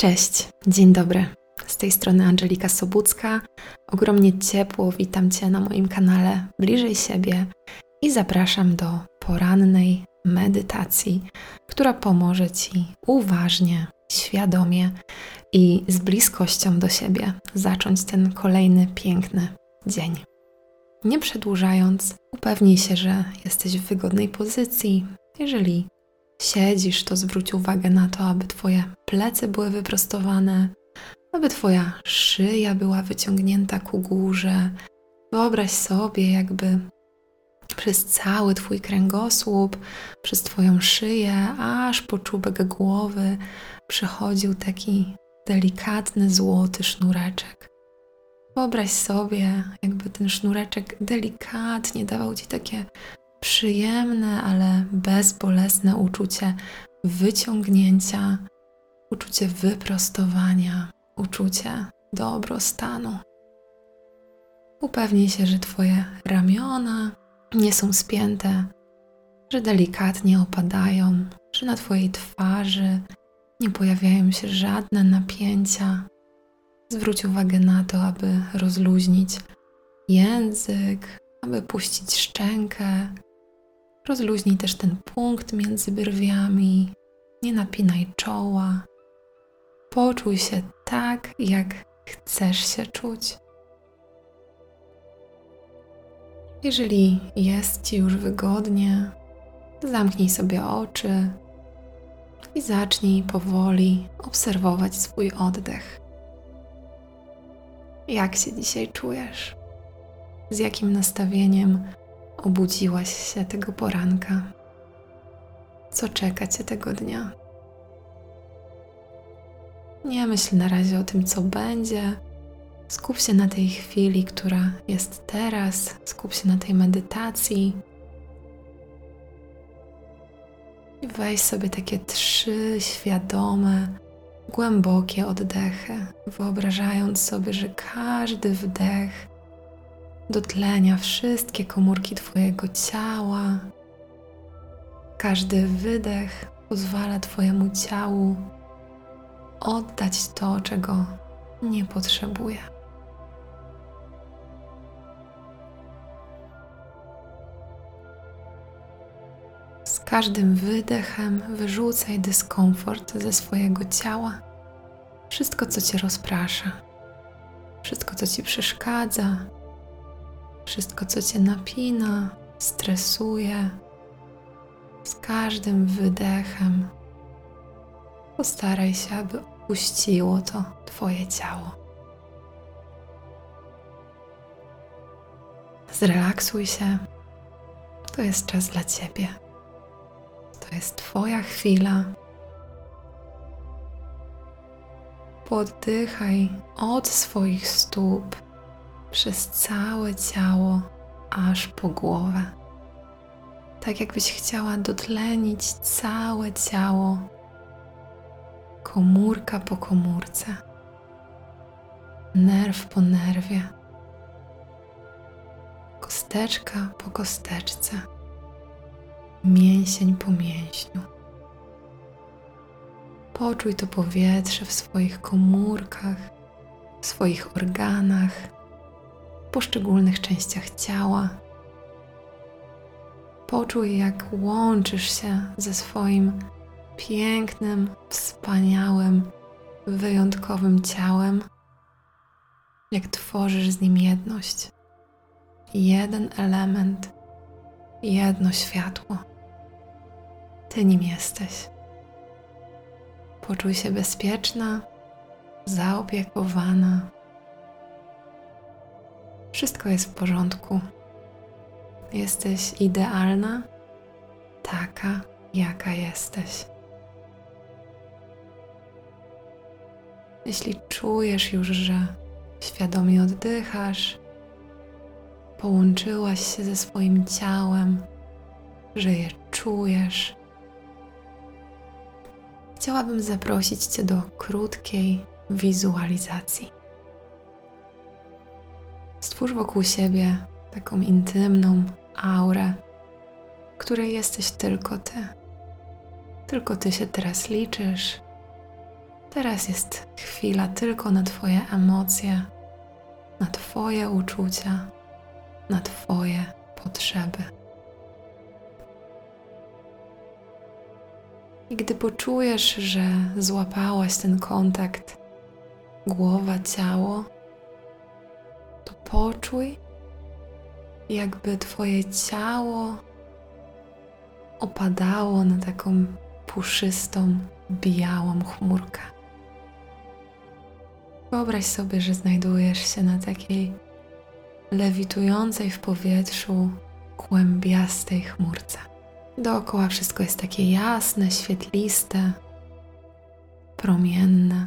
Cześć, dzień dobry. Z tej strony Angelika Sobucka. Ogromnie ciepło witam Cię na moim kanale Bliżej siebie i zapraszam do porannej medytacji, która pomoże Ci uważnie, świadomie i z bliskością do siebie zacząć ten kolejny piękny dzień. Nie przedłużając, upewnij się, że jesteś w wygodnej pozycji. Jeżeli siedzisz, to zwróć uwagę na to, aby Twoje plecy były wyprostowane, aby Twoja szyja była wyciągnięta ku górze. Wyobraź sobie, jakby przez cały Twój kręgosłup, przez Twoją szyję, aż po czubek głowy przychodził taki delikatny złoty sznureczek. Wyobraź sobie, jakby ten sznureczek delikatnie dawał Ci takie przyjemne, ale bezbolesne uczucie wyciągnięcia, uczucie wyprostowania, uczucie dobrostanu. Upewnij się, że Twoje ramiona nie są spięte, że delikatnie opadają, że na Twojej twarzy nie pojawiają się żadne napięcia. Zwróć uwagę na to, aby rozluźnić język, aby puścić szczękę, Rozluźnij też ten punkt między brwiami, nie napinaj czoła. Poczuj się tak, jak chcesz się czuć. Jeżeli jest Ci już wygodnie, zamknij sobie oczy i zacznij powoli obserwować swój oddech. Jak się dzisiaj czujesz? Z jakim nastawieniem obudziłaś się tego poranka? Co czeka cię tego dnia? Nie myśl na razie o tym, co będzie. Skup się na tej chwili, która jest teraz, skup się na tej medytacji. I weź sobie takie trzy świadome, głębokie oddechy, wyobrażając sobie, że każdy wdech dotlenia wszystkie komórki Twojego ciała. Każdy wydech pozwala Twojemu ciału oddać to, czego nie potrzebuje. Z każdym wydechem wyrzucaj dyskomfort ze swojego ciała, wszystko, co Cię rozprasza, wszystko, co Ci przeszkadza, wszystko, co cię napina, stresuje, z każdym wydechem postaraj się, aby opuściło to Twoje ciało. Zrelaksuj się. To jest czas dla Ciebie. To jest Twoja chwila. Poddychaj od swoich stóp przez całe ciało, aż po głowę. Tak jakbyś chciała dotlenić całe ciało, komórka po komórce, nerw po nerwie, kosteczka po kosteczce, mięsień po mięśniu. Poczuj to powietrze w swoich komórkach, w swoich organach poszczególnych częściach ciała. Poczuj, jak łączysz się ze swoim pięknym, wspaniałym, wyjątkowym ciałem, jak tworzysz z nim jedność. Jeden element, jedno światło. Ty nim jesteś. Poczuj się bezpieczna, zaopiekowana, wszystko jest w porządku. Jesteś idealna, taka, jaka jesteś. Jeśli czujesz już, że świadomie oddychasz, połączyłaś się ze swoim ciałem, że je czujesz, chciałabym zaprosić Cię do krótkiej wizualizacji. Stwórz wokół siebie taką intymną aurę, której jesteś tylko ty. Tylko ty się teraz liczysz, Teraz jest chwila tylko na Twoje emocje, na Twoje uczucia, na Twoje potrzeby. I gdy poczujesz, że złapałaś ten kontakt głowa, ciało, poczuj, jakby Twoje ciało opadało na taką puszystą, białą chmurkę. Wyobraź sobie, że znajdujesz się na takiej lewitującej w powietrzu, kłębiastej chmurce. Dookoła wszystko jest takie jasne, świetliste, promienne.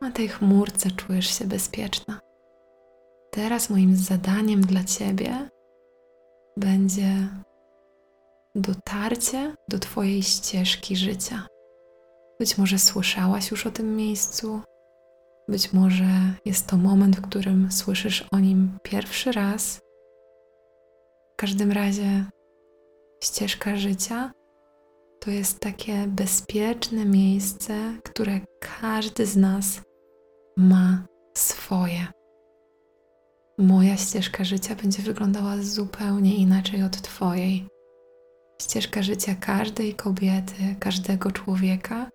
Na tej chmurce czujesz się bezpieczna. Teraz moim zadaniem dla Ciebie będzie dotarcie do Twojej ścieżki życia. Być może słyszałaś już o tym miejscu, być może jest to moment, w którym słyszysz o nim pierwszy raz. W każdym razie ścieżka życia to jest takie bezpieczne miejsce, które każdy z nas ma swoje. Moja ścieżka życia będzie wyglądała zupełnie inaczej od Twojej. Ścieżka życia każdej kobiety, każdego człowieka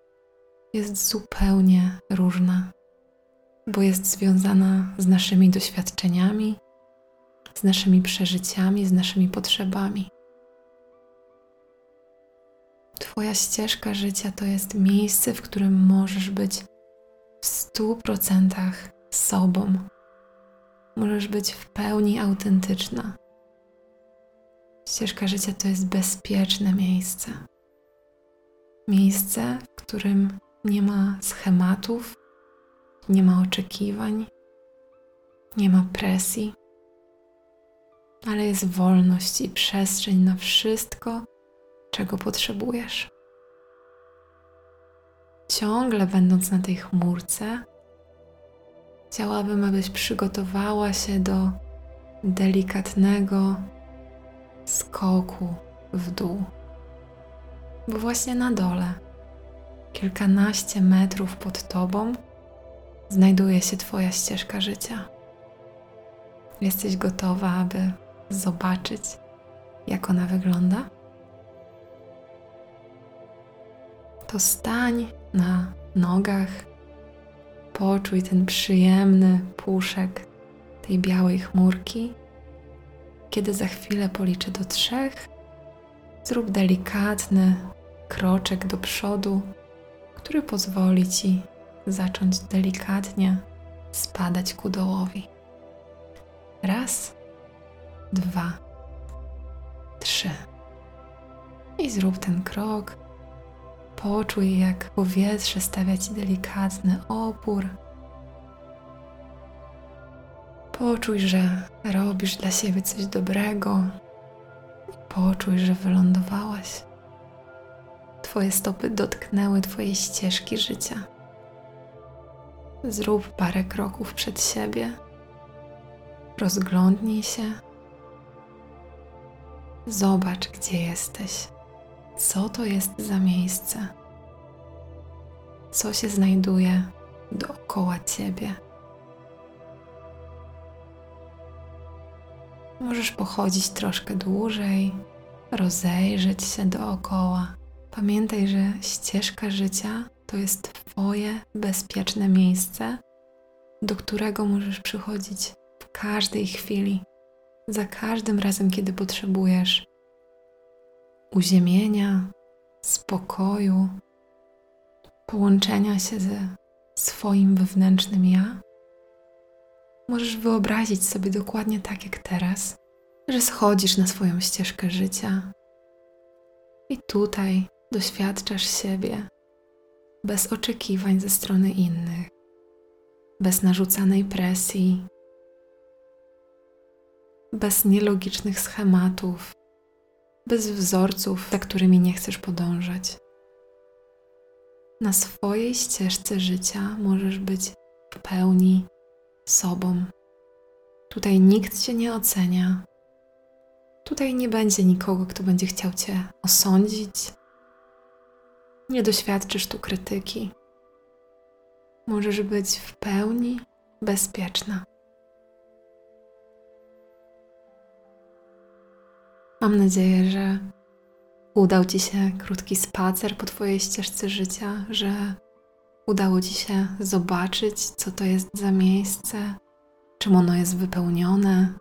jest zupełnie różna, bo jest związana z naszymi doświadczeniami, z naszymi przeżyciami, z naszymi potrzebami. Twoja ścieżka życia to jest miejsce, w którym możesz być w stu procentach sobą. Możesz być w pełni autentyczna. Ścieżka życia to jest bezpieczne miejsce. Miejsce, w którym nie ma schematów, nie ma oczekiwań, nie ma presji, ale jest wolność i przestrzeń na wszystko, czego potrzebujesz. Ciągle będąc na tej chmurce, chciałabym, abyś przygotowała się do delikatnego skoku w dół. Bo właśnie na dole, kilkanaście metrów pod tobą, znajduje się Twoja ścieżka życia. Jesteś gotowa, aby zobaczyć, jak ona wygląda? To stań na nogach, poczuj ten przyjemny puszek tej białej chmurki kiedy za chwilę policzę do trzech, zrób delikatny kroczek do przodu, który pozwoli ci zacząć delikatnie spadać ku dołowi. Raz, dwa, trzy. I zrób ten krok. Poczuj, jak powietrze stawia ci delikatny opór Poczuj, że robisz dla siebie coś dobrego. Poczuj, że wylądowałaś. Twoje stopy dotknęły Twojej ścieżki życia. Zrób parę kroków przed siebie. Rozglądnij się. Zobacz, gdzie jesteś. Co to jest za miejsce? Co się znajduje dookoła Ciebie? Możesz pochodzić troszkę dłużej, rozejrzeć się dookoła. Pamiętaj, że ścieżka życia to jest Twoje bezpieczne miejsce, do którego możesz przychodzić w każdej chwili, za każdym razem, kiedy potrzebujesz uziemienia, spokoju, połączenia się ze swoim wewnętrznym ja. Możesz wyobrazić sobie dokładnie tak jak teraz, że schodzisz na swoją ścieżkę życia i tutaj doświadczasz siebie bez oczekiwań ze strony innych, bez narzucanej presji, bez nielogicznych schematów, bez wzorców, za którymi nie chcesz podążać. Na swojej ścieżce życia możesz być w pełni sobą. Tutaj nikt cię nie ocenia. Tutaj nie będzie nikogo, kto będzie chciał cię osądzić. Nie doświadczysz tu krytyki. możesz być w pełni bezpieczna. Mam nadzieję, że udał Ci się krótki spacer po Twojej ścieżce życia, że udało Ci się zobaczyć, co to jest za miejsce, czym ono jest wypełnione.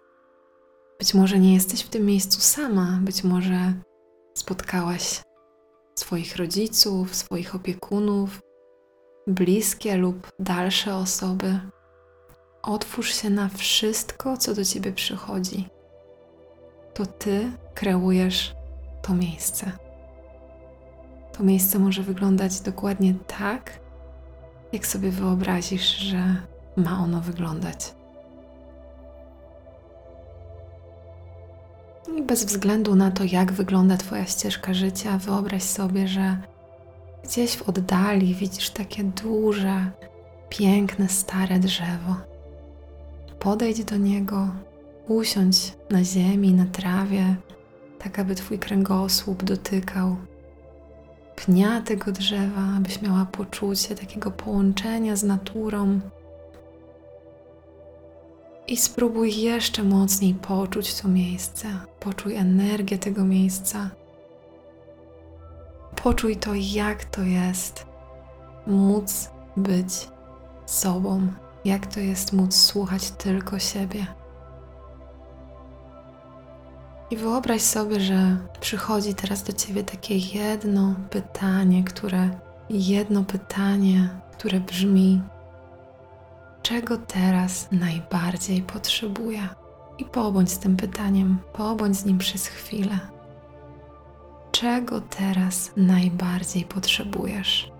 Być może nie jesteś w tym miejscu sama, być może spotkałaś swoich rodziców, swoich opiekunów, bliskie lub dalsze osoby. Otwórz się na wszystko, co do ciebie przychodzi. To ty kreujesz to miejsce. To miejsce może wyglądać dokładnie tak, jak sobie wyobrazisz, że ma ono wyglądać. I bez względu na to, jak wygląda Twoja ścieżka życia, wyobraź sobie, że gdzieś w oddali widzisz takie duże, piękne, stare drzewo. Podejdź do niego, usiądź na ziemi, na trawie, tak aby Twój kręgosłup dotykał pnia tego drzewa, abyś miała poczucie takiego połączenia z naturą. I spróbuj jeszcze mocniej poczuć to miejsce. Poczuj energię tego miejsca. Poczuj to, jak to jest móc być sobą, jak to jest móc słuchać tylko siebie. I wyobraź sobie, że przychodzi teraz do ciebie takie jedno pytanie, które jedno pytanie, które brzmi: czego teraz najbardziej potrzebuję? I pobądź z tym pytaniem, pobądź z nim przez chwilę. Czego teraz najbardziej potrzebujesz?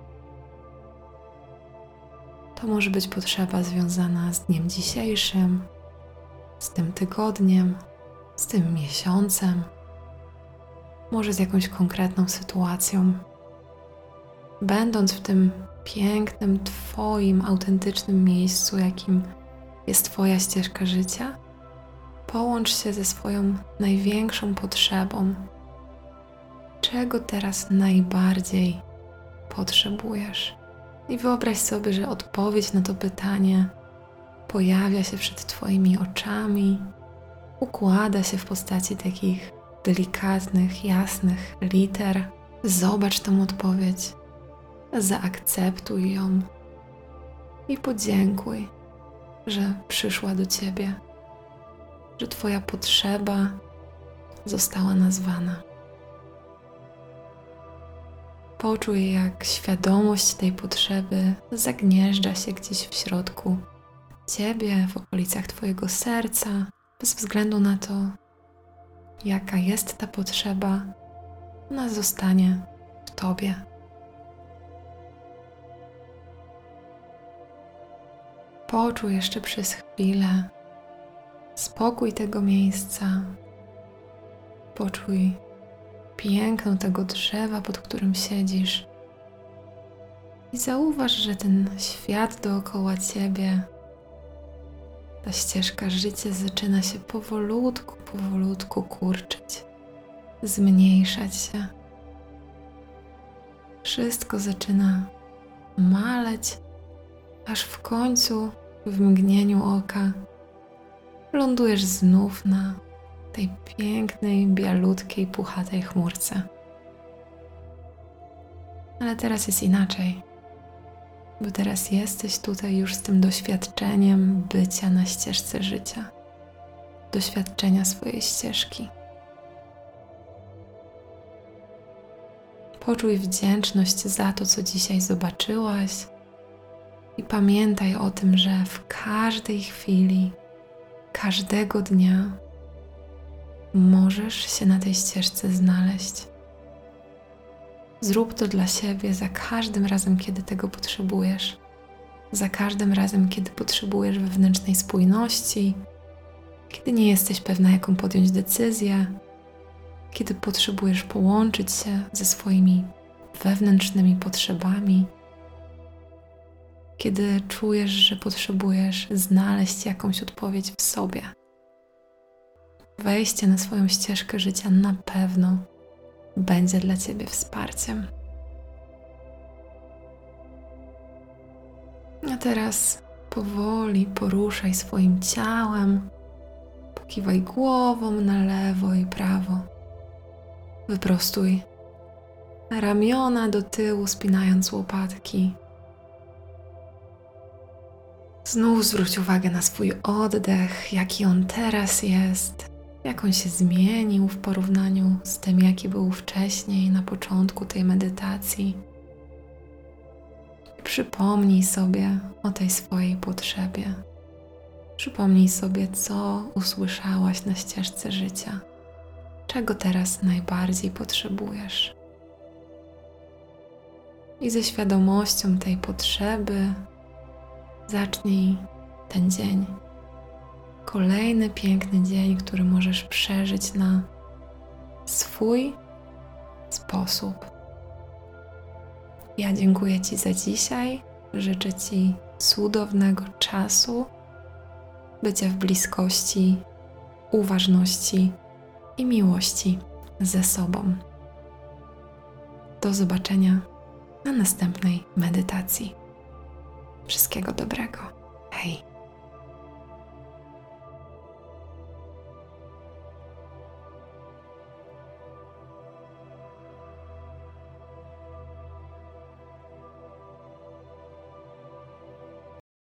To może być potrzeba związana z dniem dzisiejszym, z tym tygodniem, z tym miesiącem, może z jakąś konkretną sytuacją. Będąc w tym pięknym, Twoim autentycznym miejscu, jakim jest Twoja ścieżka życia, połącz się ze swoją największą potrzebą. Czego teraz najbardziej potrzebujesz? I wyobraź sobie, że odpowiedź na to pytanie pojawia się przed Twoimi oczami, układa się w postaci takich delikatnych, jasnych liter. Zobacz tą odpowiedź, zaakceptuj ją i podziękuj, że przyszła do Ciebie, że Twoja potrzeba została nazwana. Poczuj, jak świadomość tej potrzeby zagnieżdża się gdzieś w środku Ciebie, w okolicach Twojego serca, bez względu na to, jaka jest ta potrzeba, ona zostanie w Tobie. Poczuj jeszcze przez chwilę spokój tego miejsca. Poczuj piękno tego drzewa, pod którym siedzisz. I zauważ, że ten świat dookoła ciebie ta ścieżka życia zaczyna się powolutku, powolutku kurczyć, zmniejszać się. Wszystko zaczyna maleć, aż w końcu, w mgnieniu oka, lądujesz znów na tej pięknej, bialutkiej, puchatej chmurce. Ale teraz jest inaczej bo teraz jesteś tutaj już z tym doświadczeniem bycia na ścieżce życia, doświadczenia swojej ścieżki. Poczuj wdzięczność za to, co dzisiaj zobaczyłaś, i pamiętaj o tym, że w każdej chwili, każdego dnia możesz się na tej ścieżce znaleźć. Zrób to dla siebie za każdym razem, kiedy tego potrzebujesz. Za każdym razem, kiedy potrzebujesz wewnętrznej spójności, kiedy nie jesteś pewna, jaką podjąć decyzję, kiedy potrzebujesz połączyć się ze swoimi wewnętrznymi potrzebami, kiedy czujesz, że potrzebujesz znaleźć jakąś odpowiedź w sobie. Wejście na swoją ścieżkę życia na pewno będzie dla Ciebie wsparciem. A teraz powoli poruszaj swoim ciałem, pokiwaj głową na lewo i prawo. Wyprostuj ramiona do tyłu, spinając łopatki. Znów zwróć uwagę na swój oddech, jaki on teraz jest, jak on się zmienił w porównaniu z tym, jaki był wcześniej na początku tej medytacji. Przypomnij sobie o tej swojej potrzebie. Przypomnij sobie, co usłyszałaś na ścieżce życia, czego teraz najbardziej potrzebujesz. I ze świadomością tej potrzeby zacznij ten dzień. Kolejny piękny dzień, który możesz przeżyć na swój sposób. Ja dziękuję Ci za dzisiaj. Życzę Ci cudownego czasu, bycia w bliskości, uważności i miłości ze sobą. Do zobaczenia na następnej medytacji. Wszystkiego dobrego. Hej!